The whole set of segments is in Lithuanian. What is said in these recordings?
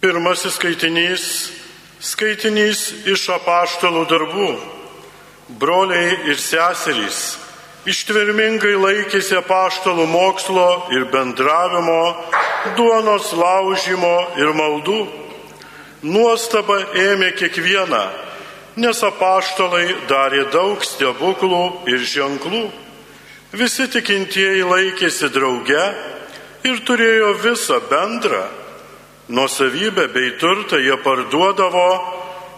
Pirmasis skaitinys - skaitinys iš apaštalų darbų. Broliai ir seserys ištvermingai laikėsi apaštalų mokslo ir bendravimo, duonos laužymo ir maldų. Nuostaba ėmė kiekvieną, nes apaštalai darė daug stebuklų ir ženklų. Visi tikintieji laikėsi drauge ir turėjo visą bendrą. Nuosavybę bei turtą jie parduodavo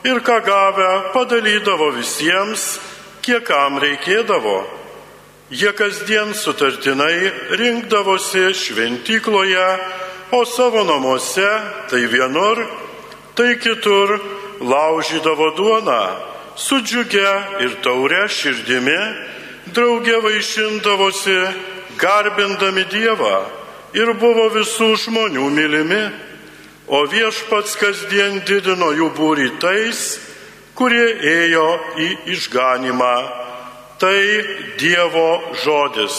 ir ką gavę padalydavo visiems, kiek kam reikėdavo. Jie kasdien sutartinai rinkdavosi šventykloje, o savo namuose tai vienur, tai kitur laužydavo duoną, su džiugia ir taure širdimi, draugė vaišindavosi, garbindami Dievą ir buvo visų žmonių mylimi, o viešpats kasdien didino jų būrį tais, kurie ėjo į išganimą. Tai Dievo žodis.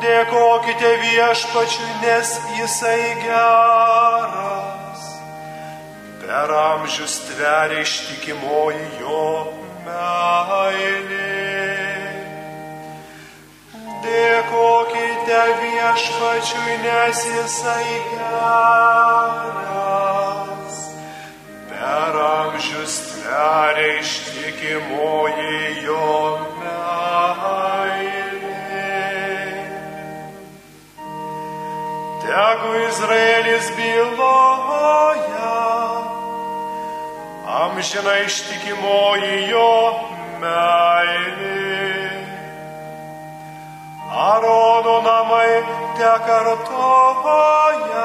Dėkokite viešpačiui, nes jisai geras. Per amžius tveria ištikimoji jo meilė. Viešpačiui, nes jisai geras. Per amžius tveria ištikimoji jo meilė. Tegu Izraelis byloja, amžina ištikimoji jo meilė. Arono namai te kartoja,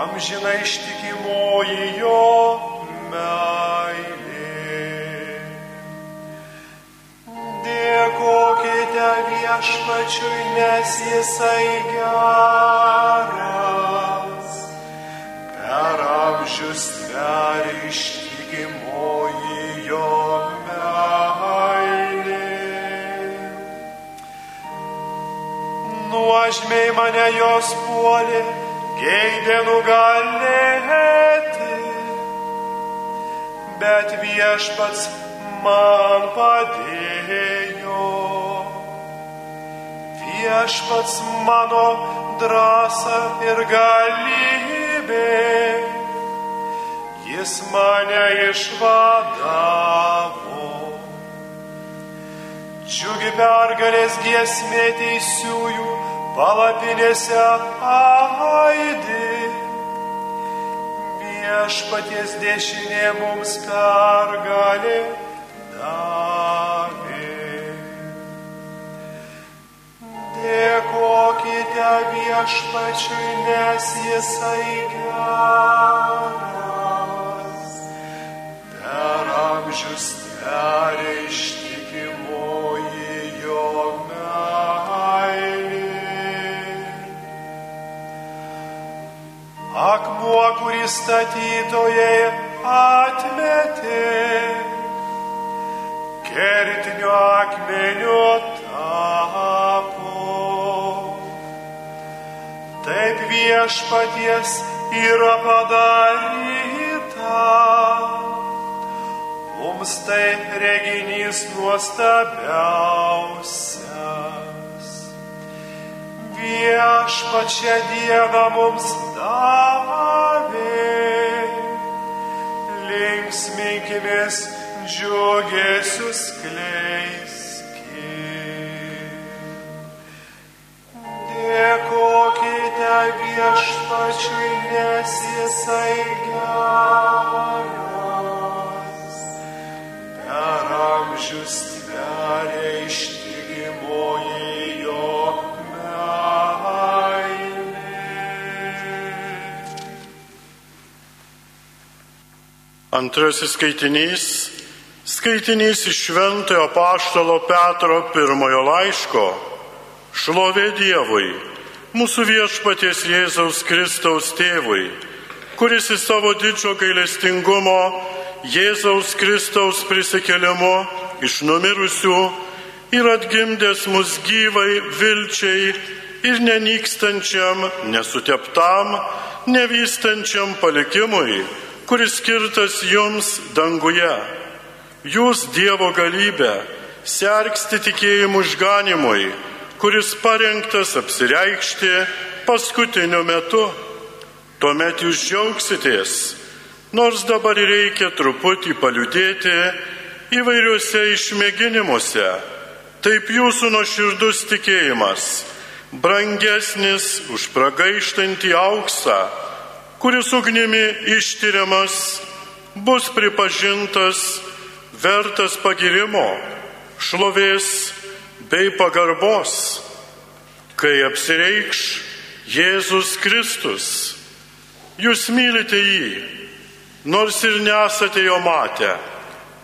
amžina ištikimoji jo meilė. Dėkokite viešpačiui, nes jisai geras, per amžius Nuožmiai mane jos puolė, geidė nugalėti, bet viešpats man padėjo. Viešpats mano drąsa ir galybė, jis mane išvadavo. Džiugi pergalės giesmė teisiųjų palapinėse aidi. Viešpaties dešinė mums pergalė davė. Dėkokite viešpačiui, nes jisai geras. Per amžius Akmuo, kurį statytojai atmetė, kertiniu akmeniu tapo. Taip viešpaties yra padaryta. Mums tai reginys nuostabiausias. Viešpačia diena mums davė. Linksminkimės džiugesius kleiskime. Dėkokite viešpačiui, nes jisai geras. Antrasis skaitinys - skaitinys iš Šventojo Paštalo Petro pirmojo laiško. Šlovė Dievui, mūsų viešpaties Jėzaus Kristaus tėvui, kuris į savo didžio gailestingumo Jėzaus Kristaus prisikelimu iš numirusių ir atgimdęs mus gyvai vilčiai ir nenykstančiam, nesuteptam, nevystančiam palikimui, kuris skirtas jums danguje. Jūs Dievo galybę sergsti tikėjimu išganimui, kuris parengtas apsireikšti paskutiniu metu. Tuomet jūs džiaugsitės, nors dabar reikia truputį paliudėti įvairiuose išmėginimuose. Taip jūsų nuoširdus tikėjimas, brangesnis už pragaištantį auksą, kuris ugnimi ištiriamas, bus pripažintas vertas pagirimo, šlovės bei pagarbos, kai apsireikš Jėzus Kristus. Jūs mylite jį, nors ir nesate jo matę,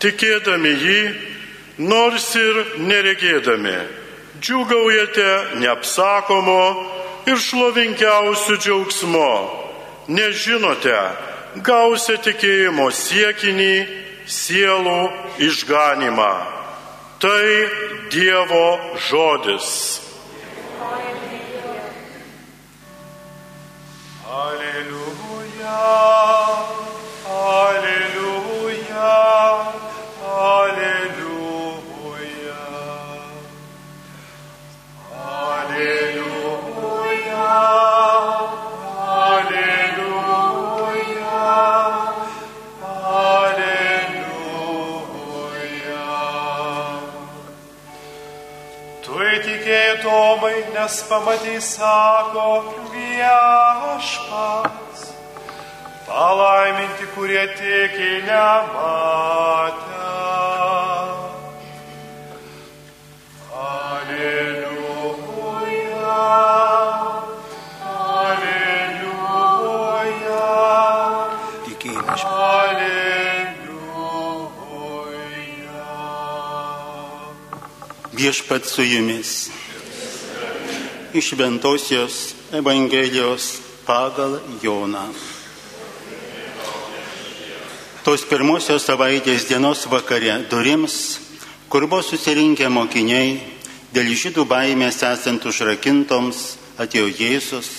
tikėdami jį, nors ir neregėdami, džiugaujate neapsakomo ir šlovinkiausių džiaugsmo, nežinote, gausite tikėjimo siekinį sielų išganimą. Tai Dievo žodis. Alleluja, alleluja, Nes pamatai, sako viešpats. Palaiminti, kurie tiki nematę. Alleluja. Viešpat su jumis. Iš Ventosios Evangelijos pagal Joną. Tos pirmosios savaitės dienos vakare durims, kur buvo susirinkę mokiniai, dėl žydų baimės esant užrakintoms, atėjo Jėzus,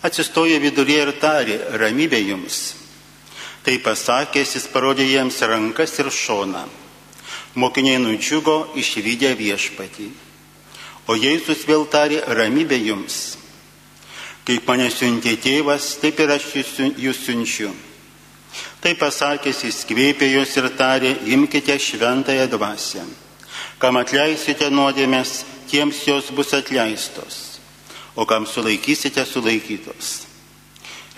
atsistojo viduryje ir tarė, ramybė jums. Tai pasakęs, jis parodė jiems rankas ir šoną. Mokiniai nudžiugo išvykę viešpatį. O Jėzus vėl tarė ramybė jums. Kaip mane siuntė tėvas, taip ir aš jūs siun- jūs siunčiu. Tai pasakęs, jis kvėpė juos ir tarė, imkite šventąją dvasę. Kam atleisite nuodėmės, tiems jos bus atleistos, o kam sulaikysite, sulaikytos.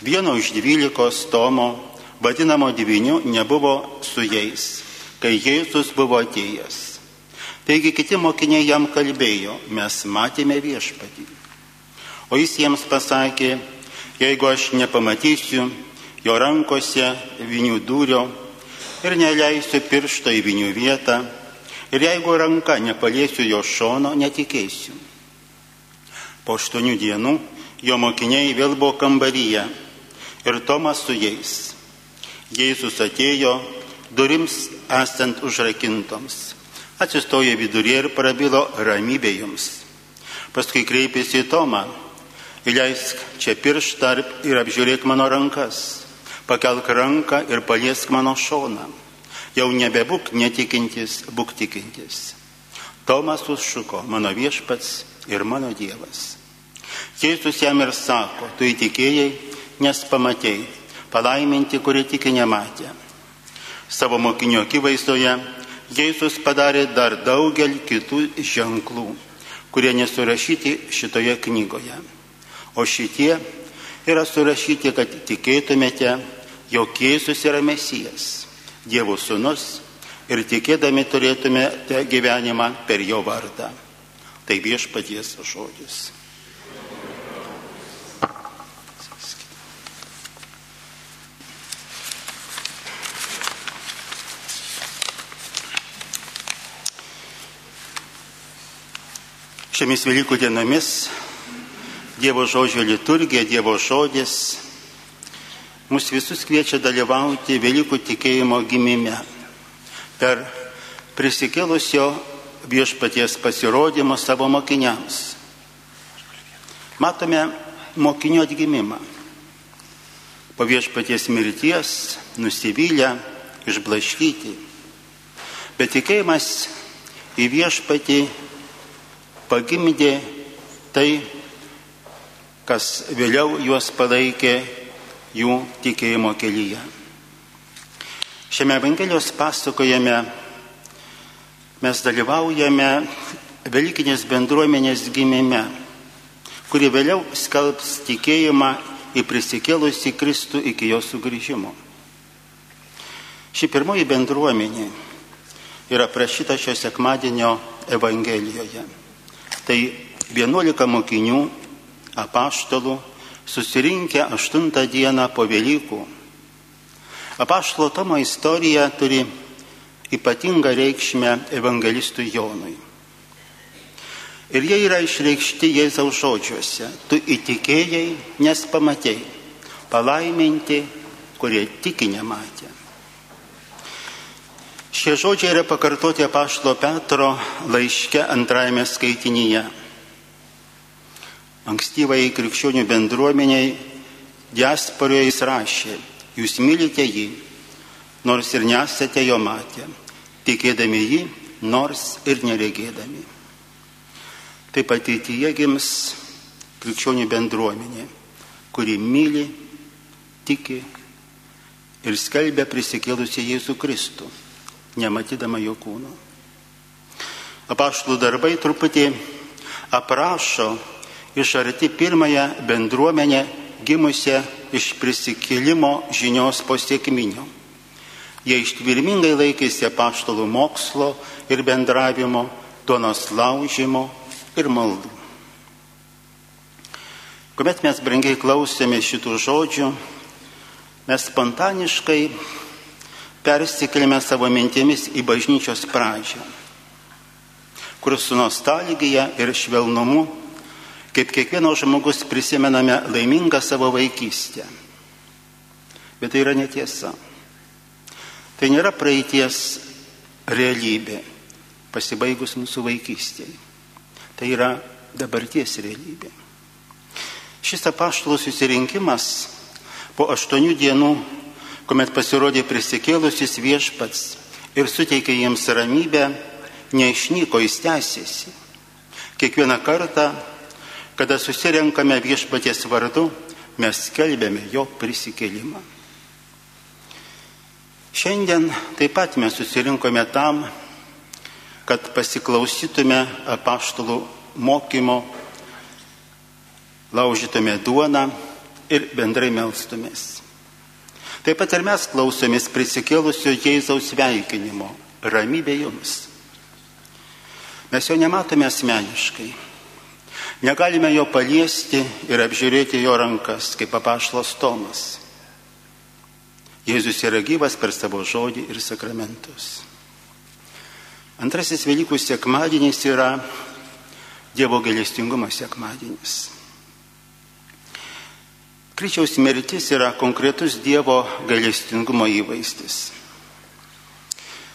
Vieno iš dvylikos Tomo, vadinamo dviniu, nebuvo su jais, kai Jėzus buvo atėjęs. Taigi kiti mokiniai jam kalbėjo, mes matėme viešpatį. O jis jiems pasakė, jeigu aš nepamatysiu jo rankose vinių dūrio ir neleisiu piršto į vinių vietą, ir jeigu ranka nepaliesiu jo šono, netikėsiu. Po aštuonių dienų jo mokiniai vėl buvo kambaryje ir Tomas su jais. Jėzus atėjo durims esant užrakintoms. Atsistojo viduryje ir prabilo ramybė jums. Paskui kreipėsi į Tomą. Įleisk čia pirštą ir apžiūrėk mano rankas. Pakelk ranką ir paliesk mano šoną. Jau nebebūk netikintis, būk tikintis. Tomas užšuko, mano viešpats ir mano Dievas. Jėzus jam ir sako, tu įtikėjai, nes pamatėjai, palaiminti, kurie tiki nematė. Savo mokinio akivaizdoje Jėzus padarė dar daugelį kitų ženklų, kurie nesurašyti šitoje knygoje. O šitie yra surašyti, kad tikėtumėte, jog Jėzus yra Mesijas, Dievo sūnus ir tikėdami turėtumėte gyvenimą per jo vardą. Tai viešpaties žodis. Šiomis Velykų dienomis Dievo žodžio liturgija, Dievo žodis mus visus kviečia dalyvauti Velykų tikėjimo gimime per prisikėlusio viešpaties pasirodymo savo mokiniams. Matome mokinio atgimimą. Po viešpaties mirties nusivylę, išblaškyti. Bet tikėjimas į viešpatį pagimdė tai, kas vėliau juos palaikė jų tikėjimo kelyje. Šiame Evangelijos pasakojame mes dalyvaujame Velykinės bendruomenės gimime, kuri vėliau skelbs tikėjimą į prisikėlusi Kristų iki jo sugrįžimo. Ši pirmoji bendruomenė yra prašyta šio sekmadienio Evangelijoje. Tai 11 mokinių, apaštalų, susirinkę 8 dieną po Velykų. Apaštalo Tomo istorija turi ypatingą reikšmę evangelistui Jonui. Ir jie yra išreikšti Jėzaus žodžiuose. Tu įtikėjai, nes pamatėjai. Palaiminti, kurie tiki nematė. Šie žodžiai yra pakartoti apaštalo Petro laiške antrajame skaitinyje. Ankstyvai krikščionių bendruomeniai diasporoje jis rašė, jūs mylite jį, nors ir nesate jo matę tikėdami jį, nors ir neregėdami. Taip ateityje gims krikščionių bendruomenė, kuri myli, tiki ir skelbia prisikėlusi Jėzų Kristų, nematydama jo kūno. Apaštlų darbai truputį aprašo iš arti pirmąją bendruomenę gimusią iš prisikėlimo žinios pasiekminio. Jie ištvirmingai laikėsi apaštalų mokslo ir bendravimo, duonos laužimo ir maldų. Kuomet mes brangiai klausėme šitų žodžių, mes spontaniškai persikėlėme savo mintimis į bažnyčios pradžią, kur su nostalgija ir švelnumu, kaip kiekvieno žmogus prisimename laimingą savo vaikystę. Bet tai yra netiesa. Tai nėra praeities realybė, pasibaigus mūsų vaikystėje. Tai yra dabarties realybė. Šis apaštalų susirinkimas po aštuonių dienų, kuomet pasirodė prisikėlusis viešpats ir suteikė jiems ramybę, neišnyko, jis tęsėsi. Kiekvieną kartą, kada susirenkame viešpaties vardu, mes skelbėme jo prisikėlimą. Šiandien taip pat mes susirinkome tam, kad pasiklausytume apaštalų mokymo, laužytume duoną ir bendrai melstumės. Taip pat ir mes klausomės prisikėlusio Jėzaus sveikinimo. Ramybė jums. Mes jo nematome asmeniškai. Negalime jo paliesti ir apžiūrėti jo rankas, kaip apaštalas Tomas. Jėzus yra gyvas per savo žodį ir sakramentus. Antrasis Velykų sekmadienis yra Dievo gailestingumo sekmadienis. Kryčiaus mirtis yra konkretus Dievo gailestingumo įvaizdis.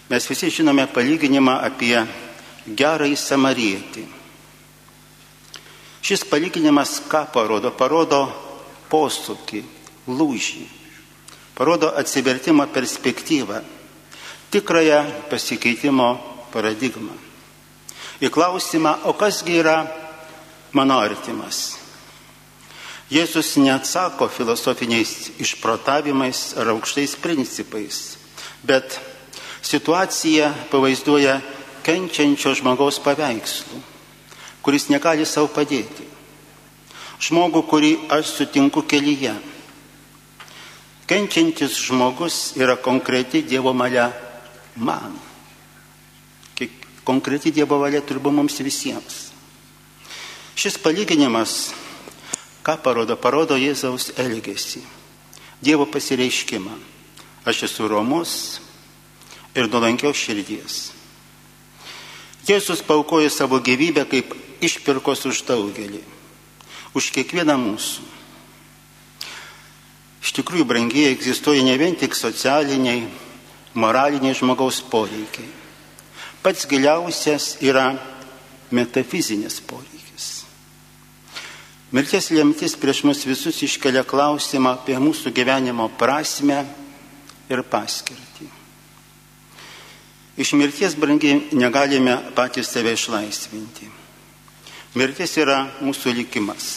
Mes visi žinome palyginimą apie gerąjį samarietį. Šis palyginimas ką parodo? Parodo posūkį, lūžį parodo atsivertimo perspektyvą, tikrąją pasikeitimo paradigmą. Į klausimą, o kasgi yra mano artimas? Jėzus neatsako filosofiniais išprotavimais ar aukštais principais, bet situaciją pavaizduoja kenčiančio žmogaus paveikslų, kuris negali savo padėti. Žmogų, kurį aš sutinku kelyje Kenčiantis žmogus yra konkreti Dievo valia man. Konkreti Dievo valia turbūt mums visiems. Šis palyginimas, ką parodo, parodo Jėzaus elgesį, Dievo pasireiškimą. Aš esu romus ir nuolankios širdies. Jėzus paukoja savo gyvybę kaip išpirkos už daugelį, už kiekvieną mūsų. Iš tikrųjų, brangiai egzistuoja ne vien tik socialiniai, moraliniai žmogaus poreikiai. pats giliausias yra metafizinis poreikis. Mirties lemtis prieš mus visus iškelia klausimą apie mūsų gyvenimo prasme ir paskirtį. Iš mirties brangiai negalime patys save išlaisvinti. Mirtis yra mūsų likimas.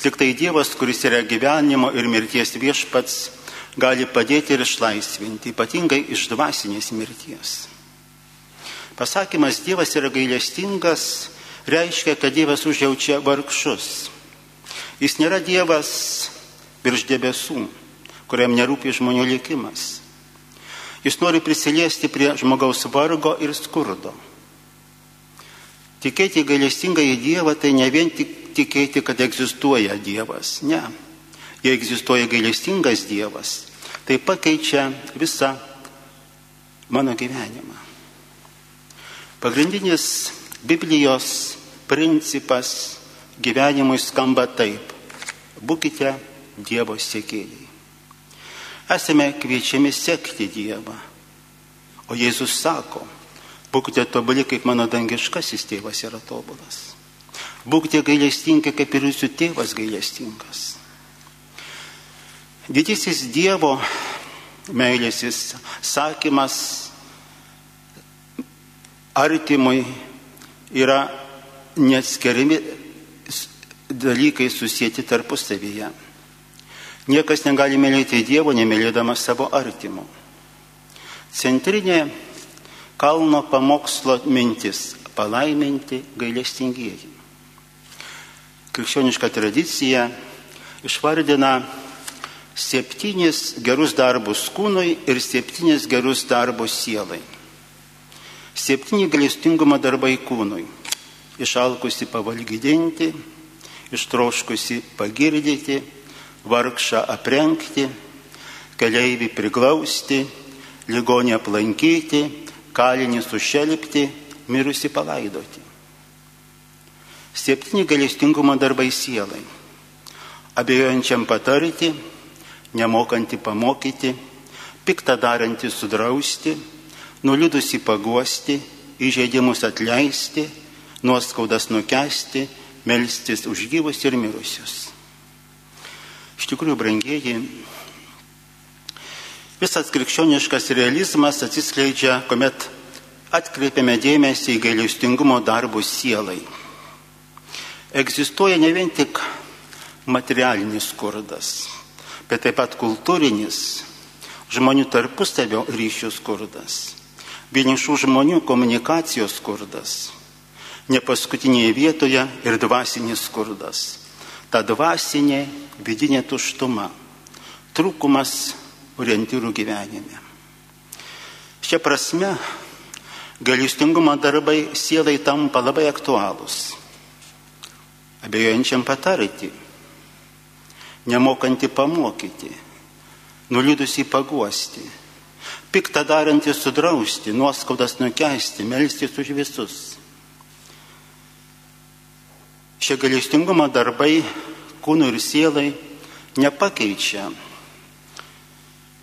Tik tai Dievas, kuris yra gyvenimo ir mirties viešpats, gali padėti ir išlaisvinti, ypatingai iš dvasinės mirties. Pasakymas Dievas yra gailestingas reiškia, kad Dievas užjaučia vargšus. Jis nėra Dievas virš debesų, kuriam nerūpi žmonių likimas. Jis nori prisiliesti prie žmogaus vargo ir skurdo. Tikėti gailestingą į Dievą tai ne vien tik tikėti, kad egzistuoja Dievas. Ne jei egzistuoja gailestingas Dievas, tai pakeičia visą mano gyvenimą. Pagrindinis Biblijos principas gyvenimui skamba taip. Būkite Dievo sėkėjai. Esame kviečiami sekti Dievą. O Jėzus sako, būkite tobuli, kaip mano dangiškasis tėvas yra tobulas. Būkite gailestingi, kaip ir jūsų tėvas gailestingas. Didysis Dievo meilėsis sakymas artimui yra neatskiriami dalykai susijęti tarpusavyje. Niekas negali mylėti Dievo, nemylėdamas savo artimo. Centrinė kalno pamokslo mintis - palaiminti gailestingieji. Krikščioniška tradicija išvardina septynis gerus darbus kūnui ir septynis gerus darbus sielai. Septyni galestingumo darbai kūnui. Išalkusi pavalgydinti, ištroškusi pagirdyti, vargšą aprengti, keleivį priglausti, ligonį aplankyti, kalinį sušelpti, mirusi palaidoti. Septyni galestingumo darbai sielai. Abejojančiam patarti, nemokanti pamokyti, piktą darantį sudrausti, nuliūdusi paguosti, įžeidimus atleisti, nuoskaudas nukesti, melstis už gyvus ir mirusius. Iš tikrųjų, brangieji, visas krikščioniškas realizmas atsiskleidžia, kuomet atkreipiame dėmesį į gailestingumo darbus sielai. Egzistuoja ne vien tik materialinis skurdas, bet taip pat kultūrinis žmonių tarpusavio ryšių skurdas, vienišų žmonių komunikacijos skurdas, ne paskutinėje vietoje ir dvasinis skurdas. Ta dvasinė vidinė tuštuma, trūkumas orientyrų gyvenime. Šia prasme, galestingumo darbai sielai tampa labai aktualūs. Abejojančiam patarti nemokanti pamokyti, nuliūdusi paguosti, piktą darantį sudrausti, nuoskaudas nukesti, melstis už visus. Šie galestingumo darbai kūnui ir sielai nepakeičia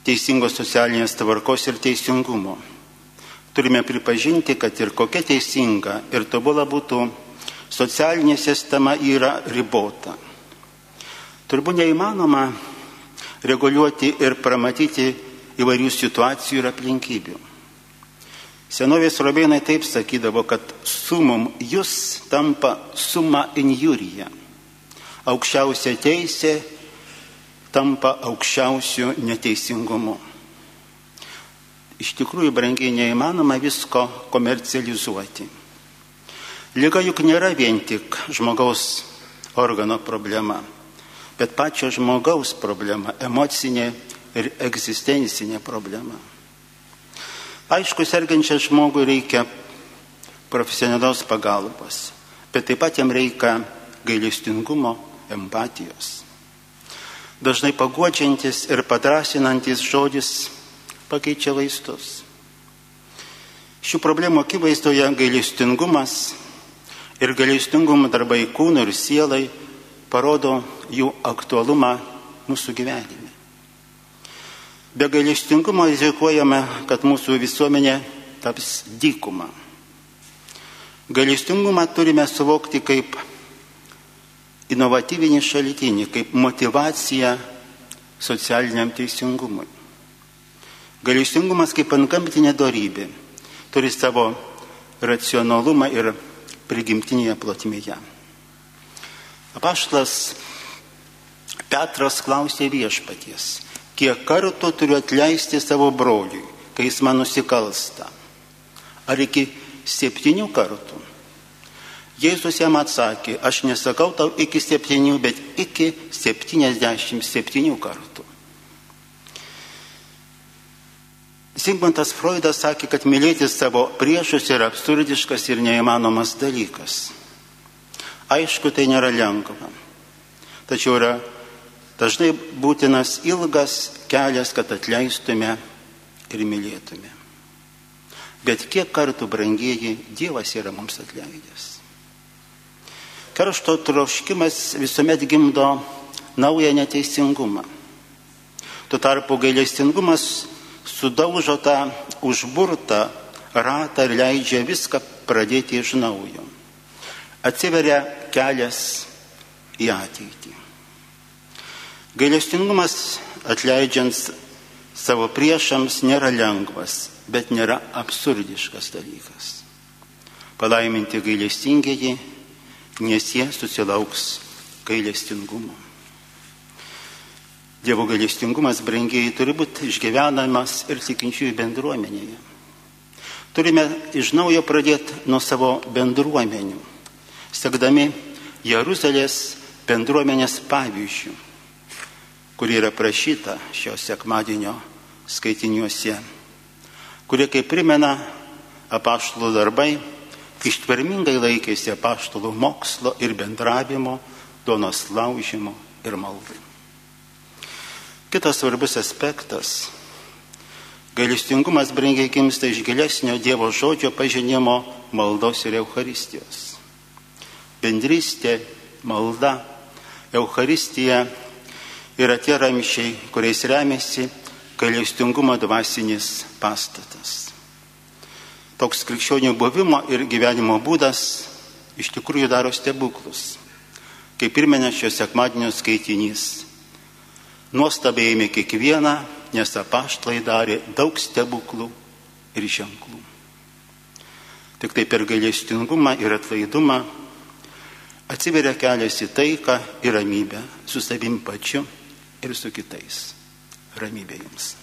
teisingos socialinės tvarkos ir teisingumo. Turime pripažinti, kad ir kokia teisinga ir tobula būtų socialinė sistema yra ribota. Turbūt neįmanoma reguliuoti ir pramatyti įvairių situacijų ir aplinkybių. Senovės romėnai taip sakydavo, kad sumum jūs tampa suma injurija. Aukščiausia teisė tampa aukščiausiu neteisingumu. Iš tikrųjų, brangiai neįmanoma visko komercializuoti. Liga juk nėra vien tik žmogaus organo problema bet pačio žmogaus problema, emocinė ir egzistencinė problema. Aišku, sergančiam žmogui reikia profesionalios pagalbos, bet taip pat jam reikia gailestingumo, empatijos. Dažnai paguodžiantis ir padrasinantis žodis pakeičia vaistus. Šių problemų akivaizdoje gailestingumas ir gailestingumo darbai kūnui ir sielai parodo jų aktualumą mūsų gyvenime. Be gailestingumo rizikuojame, kad mūsų visuomenė taps dykuma. Gailestingumą turime suvokti kaip inovatyvinį šaltinį, kaip motivaciją socialiniam teisingumui. Gailestingumas kaip antgamtinė darybė turi savo racionalumą ir prigimtinėje plotmėje. Apaštlas Petras klausė viešpaties, kiek kartų turiu atleisti savo broliui, kai jis man nusikalsta. Ar iki septynių kartų? Jėzus jam atsakė, aš nesakau tau iki septynių, bet iki septyniasdešimt septynių kartų. Sigmundas Freudas sakė, kad mylėti savo priešus yra absurdiškas ir neįmanomas dalykas. Aišku, tai nėra lengva. Tačiau yra dažnai būtinas ilgas kelias, kad atleistume ir mylėtume. Bet kiek kartų, brangieji, Dievas yra mums atleidęs. Karšto troškimas visuomet gimdo naują neteisingumą. Tuo tarpu gailestingumas sudaužo tą užburtą ratą ir leidžia viską pradėti iš naujo. Atsiveria kelias į ateitį. Gailestingumas atleidžiant savo priešams nėra lengvas, bet nėra absurdiškas dalykas. Palaiminti gailestingieji, nes jie susilauks gailestingumo. Dievo gailestingumas, brangiai, turi būti išgyvenamas ir tikinčiųjų bendruomenėje. Turime iš naujo pradėti nuo savo bendruomenių, sekdami Jeruzalės bendruomenės pavyzdžių, kur yra prašyta šio sekmadienio skaitiniuose, kurie, kaip primena apaštalų darbai, ištvermingai laikėsi apaštalų mokslo ir bendravimo, donos laužimo ir maldai. Kitas svarbus aspektas - gailestingumas brangiai gimsta iš gilesnio Dievo žodžio pažinimo maldos ir Euharistijos. Bendrystė, malda, Euharistija yra tie ramšiai, kuriais remiasi gailestingumo dvasinis pastatas. Toks krikščionių buvimo ir gyvenimo būdas iš tikrųjų daro stebuklus. Kaip pirmenė šio sekmadienio skaitinys nuostabiai ėmė kiekvieną, nes apaštlai darė daug stebuklų ir ženklų. Tik tai per gailestingumą ir atlaidumą atsiveria kelias į taiką ir ramybę su savim pačiu ir su kitais. Ramybė jums.